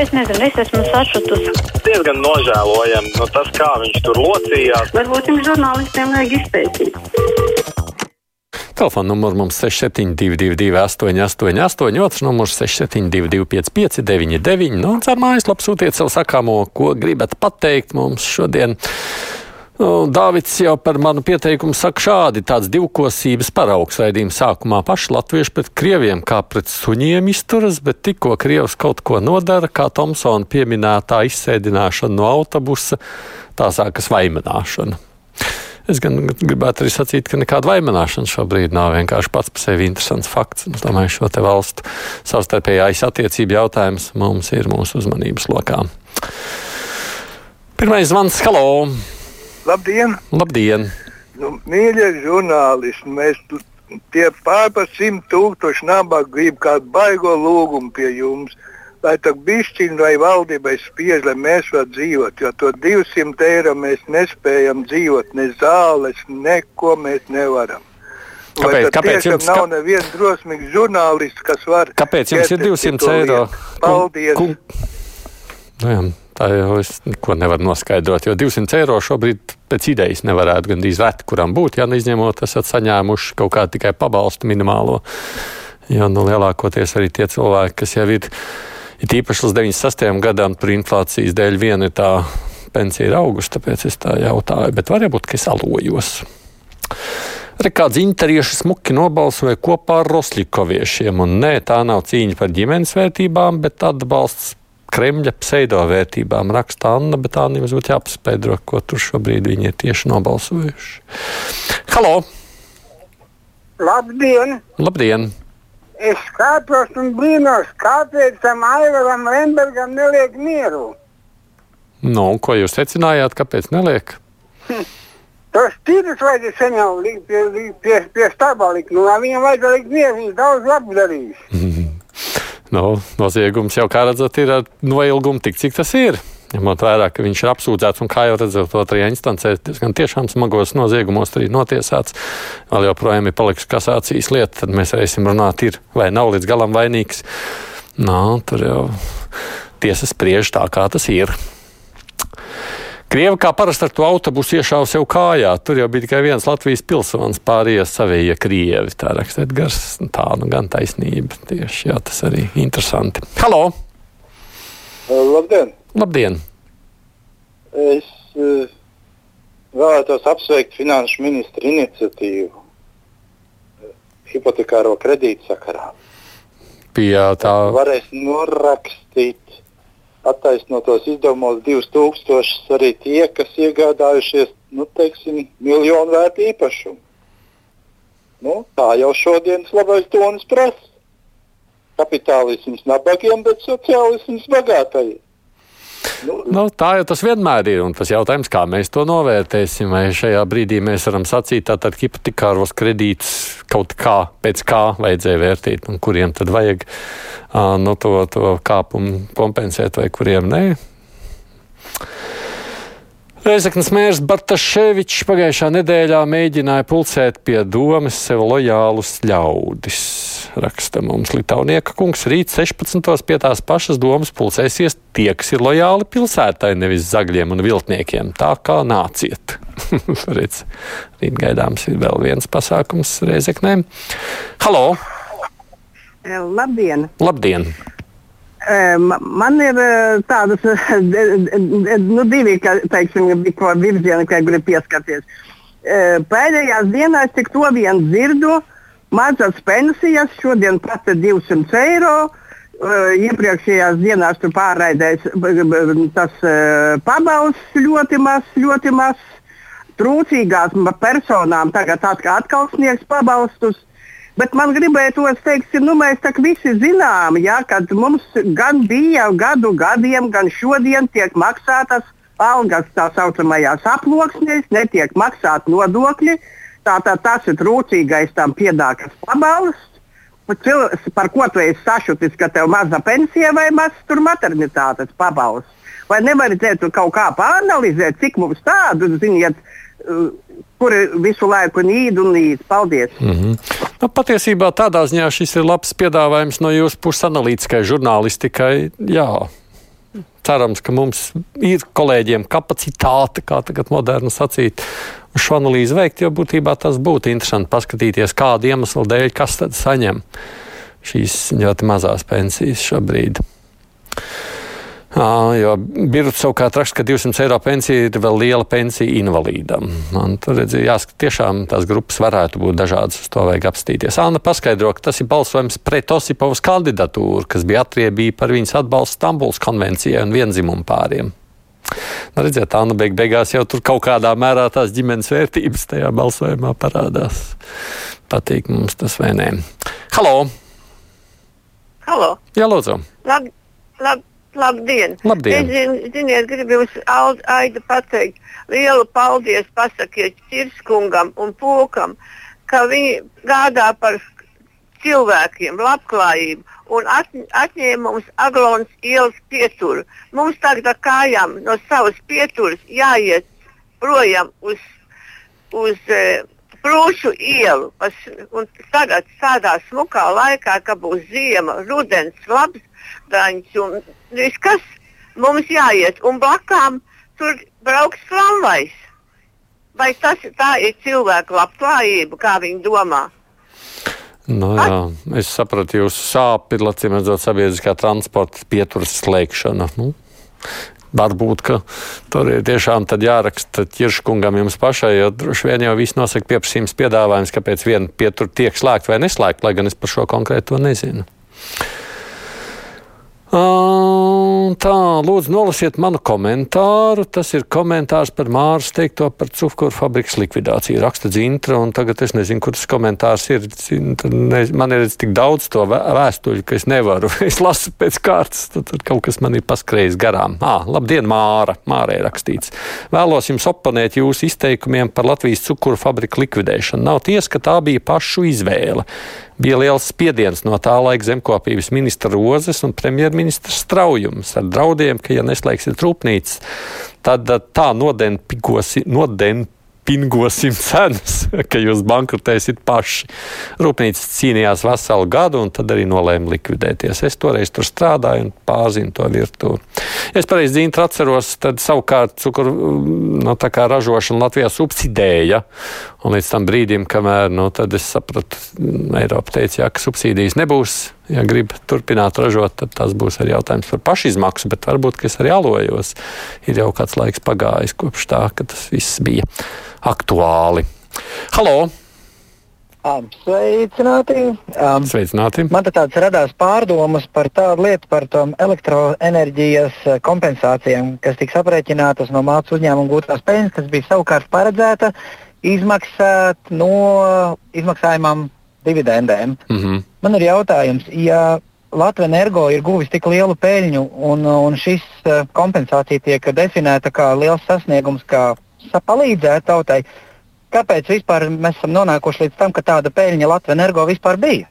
Es nezinu, es esmu sašutusi. Diezgan nožēlojami nu, tas, kā viņš tur locījās. Varbūt jums žurnālistiem vajag izpētīt. Telefona numurs mums 6722, 888, otrs numurs 672, 559, nu, un caur mājaslapu sūtiet savu sakāmo, ko gribat pateikt mums šodien. Nu, Dāvids jau par manu pieteikumu saka šādi: tāds divkosības paraugs raidījuma sākumā paši latvieši pret krieviem kā pret suņiem izturas, bet tikko krievs kaut ko nodara, kā Tomsona pieminētā izsēdināšana no autobusa, tā sākas vaimināšana. Es gan gribētu arī sacīt, ka nekāda vainināšana šobrīd nav vienkārši pats par sevi interesants fakts. Es domāju, šo te valstu savstarpējās attiecību jautājums mums ir mūsu uzmanības lokā. Pirmais zvans, halo! Labdien! Labdien! Nu, mīļie žurnālisti, mēs tie pār par simt tūkstoši nabaga grib kādu baigo lūgumu pie jums. Lai tā bišķiņa vai valdībai spiež, lai mēs varētu dzīvot, jo to 200 eiro mēs nespējam dzīvot, ne zāles, neko mēs nevaram. Vai Kāpēc- tad kāpēc jums- nav neviens drosmīgs žurnālists, kas var Kāpēc jums ir ķerties 200 pie to eiro? Paldies! Kum, nu jā, tā jau es neko nevaru noskaidrot, jo 200 eiro šobrīd pēc idejas nevarētu gandrīz reti, kuram būt, ja neizņemot, esat saņēmuši kaut kā tikai pabalstu minimālo. Jo nu, lielākoties arī tie cilvēki, kas jau ir, ir īpaši līdz 96. gadam, tur inflācijas dēļ viena ir tā pensija ir augusta, tāpēc es tā jautāju, bet var būt, ka es alojos. Arī kāds interieši smuki nobalsoja kopā ar Roslikoviešiem, un nē, tā nav cīņa par ģimenes vērtībām, bet atbalsts Kremļa pseidovērtībām, raksta Anna, bet tā jums būtu jāpaskaidro, ko tur šobrīd viņi ir tieši nobalsojuši. Halo! Labdien! Labdien! Es skatos un brīnos, kāpēc tam Aivaram Lembergam neliek mieru. Nu, ko jūs secinājāt, kāpēc neliek? Tos tīrus vajadzēja sen jau likt pie, pie, pie stāvā likt. Nu, viņam vajadzēja likt mieru, viņš daudz labu darījis. Nu, noziegums jau, kā redzat, ir ar noilgumu tik, cik tas ir. Ņemot vērā, ka viņš ir apsūdzēts un, kā jau redzat, otrajā instancē diezgan tiešām smagos noziegumos arī notiesāts, vēl joprojām ir palikusi kasācijas lieta, tad mēs varēsim runāt, ir vai nav līdz galam vainīgs. Nā, tur jau tiesa spriež tā, kā tas ir. Krievi kā parasti ar to autobusu iešāva sev kājā. Tur jau bija tikai viens Latvijas pilsonis, pārējie savie krievi. Tā rakstīt gars, tā nu gan taisnība. Tieši jā, tas arī interesanti. Halo! Labdien! Labdien! Es uh, vēlētos apsveikt finanšu ministru iniciatīvu eh, hipotekāro kredītu sakarā. Pie tā Varēs norakstīt attaisnotos izdevumos 2000 arī tie, kas iegādājušies nu, teiksim, miljonu vērtu īpašumu. Nu, tā jau šodienas labais tonis prasa. Kapitālisms nabagiem, bet sociālisms bagātajiem. Nu, tā jau tas vienmēr ir. Un tas jautājums, kā mēs to novērtēsim, vai šajā brīdī mēs varam sacīt, tātad hipotekāros kredītus kaut kā pēc kā vajadzēja vērtīt, un kuriem tad vajag uh, no to, to kāpumu kompensēt, vai kuriem nē. Reizeknas mērs Bartaševičs pagājušā nedēļā mēģināja pulcēt pie domas sev lojālus ļaudis. Raksta mums Litānieka kungs, rīt 16. pie tās pašas domas pulcēsies tie, kas ir lojāli pilsētai, nevis zagļiem un viltniekiem. Tā kā nāciet. Redz, rīt gaidāms ir vēl viens pasākums Reizeknē. Halo! Labdien! Labdien! Man ir tādas nu, divi teiksim, virzieni, kā gribu pieskarties. Pēdējās dienās tik to vien dzirdu, mazas pensijas, šodien pat 200 eiro. Iepriekšējās dienās tur pārraidēs tas pabalsts ļoti mazs, ļoti mazs. Trūcīgās personām tagad atkal sniegs pabalstus. Bet man gribētos teikt, nu, mēs visi zinām, ja, ka mums gan bija gadu gadiem, gan šodien tiek maksātas algas tā saucamajās aploksnēs, netiek maksāt nodokļi. Tātad tas ir trūcīgais tam piedākas pabalsts. Par ko tu esi sašutis, ka tev maza pensija vai mazs maternitātes pabalsts? Vai nevarētu kaut kā pāranalizēt, cik mums tādu ziniet, kuri visu laiku nīd un nīd. Paldies! Mm -hmm. nu, patiesībā tādā ziņā šis ir labs piedāvājums no jūsu puses analītiskai žurnālistikai. Jā, cerams, ka mums ir kolēģiem kapacitāte, kā tagad moderni sacīt, uz šo analīzi veikt, jo būtībā tas būtu interesanti paskatīties, kādu iemeslu dēļ kas tad saņem šīs ļoti mazās pensijas šobrīd. Jo Birts savukārt raksta, ka 200 eiro pensija ir vēl liela pensija invalīdam. Man tur redzēja, jāsaka, tiešām tās grupas varētu būt dažādas, uz to vajag apstīties. Anna paskaidro, ka tas ir balsojums pret Osipovas kandidatūru, kas bija atriebīja par viņas atbalstu Stambuls konvencijai un vienzimumu pāriem. Nu, redziet, Anna beig beigās jau tur kaut kādā mērā tās ģimenes vērtības tajā balsojumā parādās. Patīk mums tas vai nē. Halo! Halo! Jā, lūdzu! Lab, lab, labdien! Labdien. Es zin, ziniet, gribu jums Aida pateikt lielu paldies pasakiet Čirskungam un Pūkam, ka viņi gādā par cilvēkiem, labklājību un at, atņēma mums Aglons ielas pieturu. Mums tagad kājām no savas pieturas jāiet projām uz, uz e, Prūšu ielu. Pas, un tagad tādā smukā laikā, kad būs ziema, rudens, labs daņš un viss kas mums jāiet. Un blakām tur brauks tramvajs. Vai tas tā ir cilvēku labklājība, kā viņi domā? Nu, jā, es sapratu, jūsu sāpes, acīm redzot, sabiedriskā transporta pieturas slēgšana. Nu, varbūt, ka tur ir tiešām jāraksta ķirškungam jums pašai, jo droši vien jau viss nosaka pieprasījums piedāvājums, kāpēc viena pietura tiek slēgta vai neslēgta, lai gan es par šo konkrēto nezinu. Tā, lūdzu, nolasiet manu komentāru. Tas ir komentārs par Māras teikto par cukuru fabrikas likvidāciju. Raksta Dzintra, un tagad es nezinu, kur tas komentārs ir. Man ir tik daudz to vē- vēstuļu, ka es nevaru. Es lasu pēc kārtas, tad, tad kaut kas man ir paskrējis garām. Ah, labdien, Māra! Mārai rakstīts. Vēlos jums oponēt jūsu izteikumiem par Latvijas cukuru fabriku likvidēšanu. Nav tiesa, ka tā bija pašu izvēle. Bija liels spiediens no tā laika zemkopības ministra Rozes un premjerministra Straujums ar draudiem, ka, ja neslēgsiet rūpnīcas, tad eh, tā nodenpigosi, nodenpingosim cenas, ka jūs bankrotēsiet paši. Rūpnīca cīnījās veselu gadu un tad arī nolēma likvidēties. Es toreiz tur strādāju un pārzinu to virtuvi. Es pareizi dzīvoju, atceros, tad savukārt cukuru no, ražošanu Latvijā subsidēja. Un līdz tam brīdim, kamēr nu, es sapratu, Eiropa teica, jā, ka subsīdijas nebūs. Ja grib turpināt ražot, tad tas būs arī jautājums par pašizmaksu, bet varbūt es arī alojos. Ir jau kāds laiks pagājis kopš tā, ka tas viss bija aktuāli. Halo! Um, sveicināti! Um, Sveicināti! man te tāds radās pārdomas par tādu lietu, par tām elektroenerģijas eh, kompensācijām, kas tiks aprēķinātas no mācību uzņēmuma gūtās peļņas, kas bija savukārt paredzēta izmaksāt no izmaksājumām dividendēm. Mm -hmm. Man ir jautājums, ja Latvijas energo ir guvis tik lielu peļņu un, un šis eh, kompensācija tiek definēta kā liels sasniegums, kā palīdzēt tautai, kāpēc vispār mēs esam nonākuši līdz tam, ka tāda peļņa Latvijas energo vispār bija?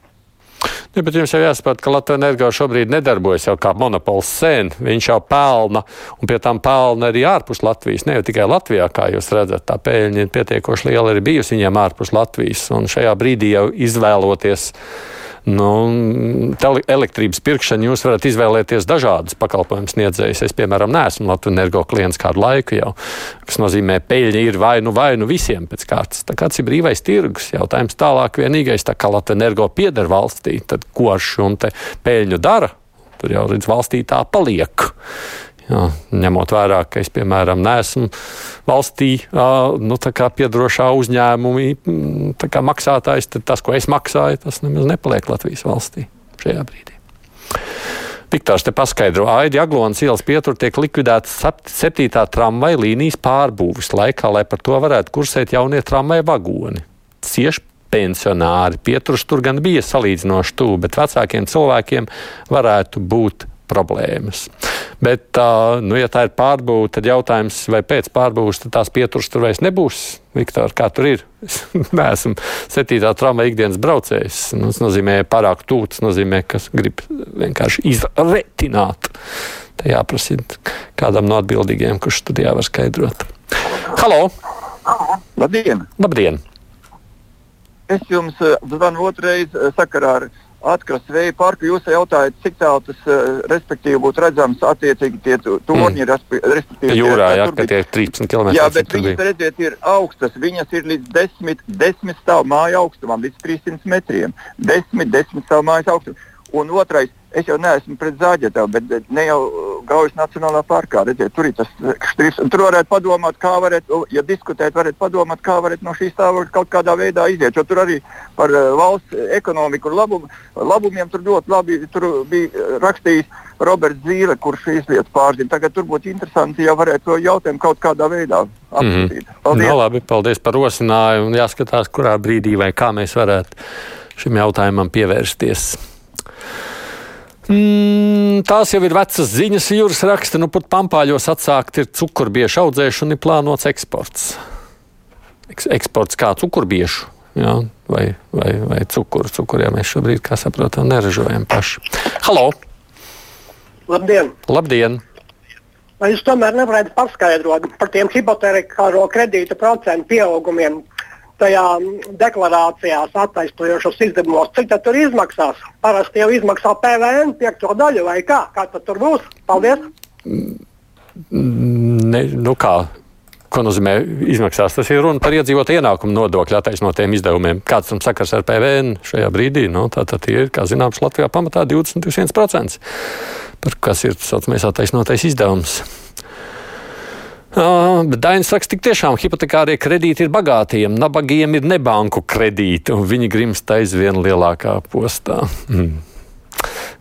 Ja, bet jums jau jāsaprot, ka Latvijas energo šobrīd nedarbojas jau kā monopols sen. Viņš jau pelna, un pie tam pelna arī ārpus Latvijas. Ne jau tikai Latvijā, kā jūs redzat, tā peļņa ir pietiekoši liela arī bijusi viņiem ārpus Latvijas. Un šajā brīdī jau izvēloties nu, elektrības pirkšanu, jūs varat izvēlēties dažādas pakalpojumu sniedzējas. Es, piemēram, neesmu Latvijas energo klients kādu laiku jau, kas nozīmē, peļņa ir vai nu, vai nu visiem pēc kārtas. Tā kā tas ir brīvais tirgus jautājums tālāk vienīgais, tā kā Latvijas energo pieder valstī, tad ko ar šo peļņu dara? Tur jau līdz valstī tā paliek. Jā, ņemot vērā, ka es, piemēram, neesmu valstī nu, piedarošā uzņēmuma mm, maksātājs, tad tas, ko es maksāju, tas nemaz nepaliek Latvijas valstī šajā brīdī. Viktors te paskaidro, Aidi Aglonas ielas pietur tiek sep- septītā tramvaja līnijas pārbūves laikā, lai par to varētu kursēt jaunie tramvaja vagoni. Cieši pensionāri. Pieturas tur gan bija salīdzinoši tuvu, bet vecākiem cilvēkiem varētu būt problēmas. Bet, nu, ja tā ir pārbūve, tad jautājums, vai pēc pārbūves tās pieturas tur vairs nebūs. Viktor, kā tur ir? Es neesmu septītā tramvaja ikdienas braucējs. Nu, tas nozīmē pārāk tuvu, tas nozīmē, ka grib vienkārši izretināt. Te jāprasīt kādam no atbildīgiem, kurš studijā var skaidrot. Halo! Labdien! Labdien! Es jums zvanu otrreiz sakarā ar atkrastes vēja parku. Jūs jautājat, cik tālu tas uh, respektīvi būtu redzams attiecīgi tie torņi, mm. respektīvi. Jūrā, jā, ka tie ir 13 km. Jā, bet viņas, redziet, ir augstas. Viņas ir līdz 10, 10 stāvu māju augstumam, līdz 300 metriem. 10, 10 stāvu mājas augstumam. Un otrais, es jau neesmu pret zāģetām, bet ne jau Gaujas Nacionālā parkā. Redziet, tur ir tas štrifs. Tur varētu padomāt, kā varētu, ja diskutēt, varētu padomāt, kā varētu no šīs stāvokļa kaut kādā veidā iziet. Jo tur arī par uh, valsts ekonomiku un labum, labumiem tur ļoti labi tur bija rakstījis Roberts Zīle, kurš šīs lietas pārzina. Tagad tur būtu interesanti, ja varētu to jautājumu kaut kādā veidā apskatīt. Mm. Paldies. No, labi, paldies par rosinājumu. Jāskatās, kurā brīdī vai kā mēs varētu šim jautājumam pievērsties. Mm, tās jau ir vecas ziņas. Jūras raksta, nu pat pampāļos atsākt ir cukurbiešu audzēšana, ir plānots eksports. Eks, eksports kā cukurbiešu. Jā, vai, vai, vai cukuru. Cukuriem mēs šobrīd, kā saprotam, neražojam paši. Halo! Labdien! Labdien! Vai jūs tomēr nevarētu paskaidrot par tiem hipotekāro kredītu procentu pieaugumiem, tajā deklarācijās attaisnojošos izdevumos, cik tur izmaksās. Parasti jau izmaksā PVN piekto daļu vai kā? Kā tur būs? Paldies! Ne, nu kā? Ko nozīmē izmaksās? Tas ir runa par iedzīvotāju ienākumu nodokļu attaisnotiem izdevumiem. Kāds tam sakars ar PVN šajā brīdī? Nu, tā tad ir, kā zināms, Latvijā pamatā 21%, par kas ir saucamais attaisnotais izdevums. Uh, bet Dainis saka, tik tiešām hipotekārie kredīti ir bagātiem, nabagiem ir nebanku kredīti, un viņi grimst aizvien lielākā postā. Mm.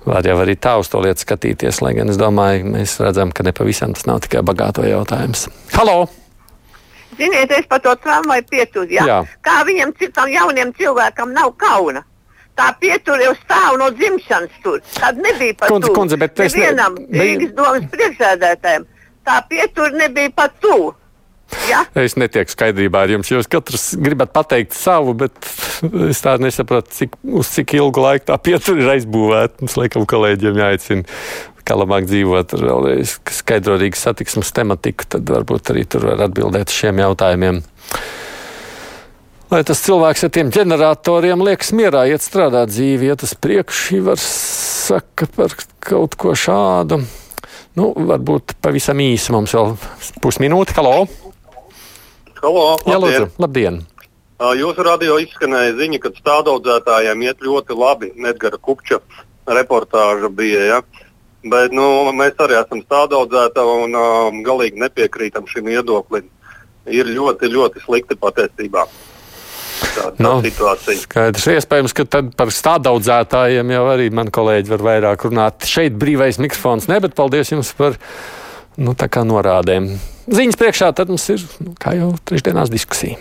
Var jau arī tā uz to lietu skatīties, lai gan es domāju, mēs redzam, ka nepavisam tas nav tikai bagāto jautājums. Halo! Ziniet, es par to tramvaju pieturu. Ja? Jā. Kā viņam citam jauniem cilvēkam nav kauna? Tā pietura jau stāv no dzimšanas tur. Tad nebija pat kundze, kundze, bet es nevienam ne... Rīgas domas priekšsēdētājiem tā pietur nebija pat tuvu. Ja? Es netieku skaidrībā ar jums. Jūs katrs gribat pateikt savu, bet es tā nesapratu, cik, uz cik ilgu laiku tā pietura ir aizbūvēta. Mums, laikam, kolēģiem jāicina, kā labāk dzīvot vēlreiz skaidrorīgas satiksmes tematiku, tad varbūt arī tur var atbildēt šiem jautājumiem. Lai tas cilvēks ar tiem ģeneratoriem liekas mierā, iet strādāt dzīvi, iet uz priekšu, var saka par kaut ko šādu. Nu, varbūt pavisam īsi mums vēl pusminūte. Halo! Halo! Jā, lūdzu, labdien! Jūsu radio izskanēja ziņa, ka stādaudzētājiem iet ļoti labi. Nedgara Kupča reportāža bija. Ja? Bet nu, mēs arī esam stādaudzētāji un uh, galīgi nepiekrītam šim viedoklim. Ir ļoti, ļoti slikti patiesībā tāda nu, situācija. Skaidrs, iespējams, ka tad par stādaudzētājiem jau arī mani kolēģi var vairāk runāt. Šeit brīvais mikrofons ne, bet paldies jums par nu, norādēm. Ziņas priekšā tad mums ir, nu, kā jau trešdienās diskusija.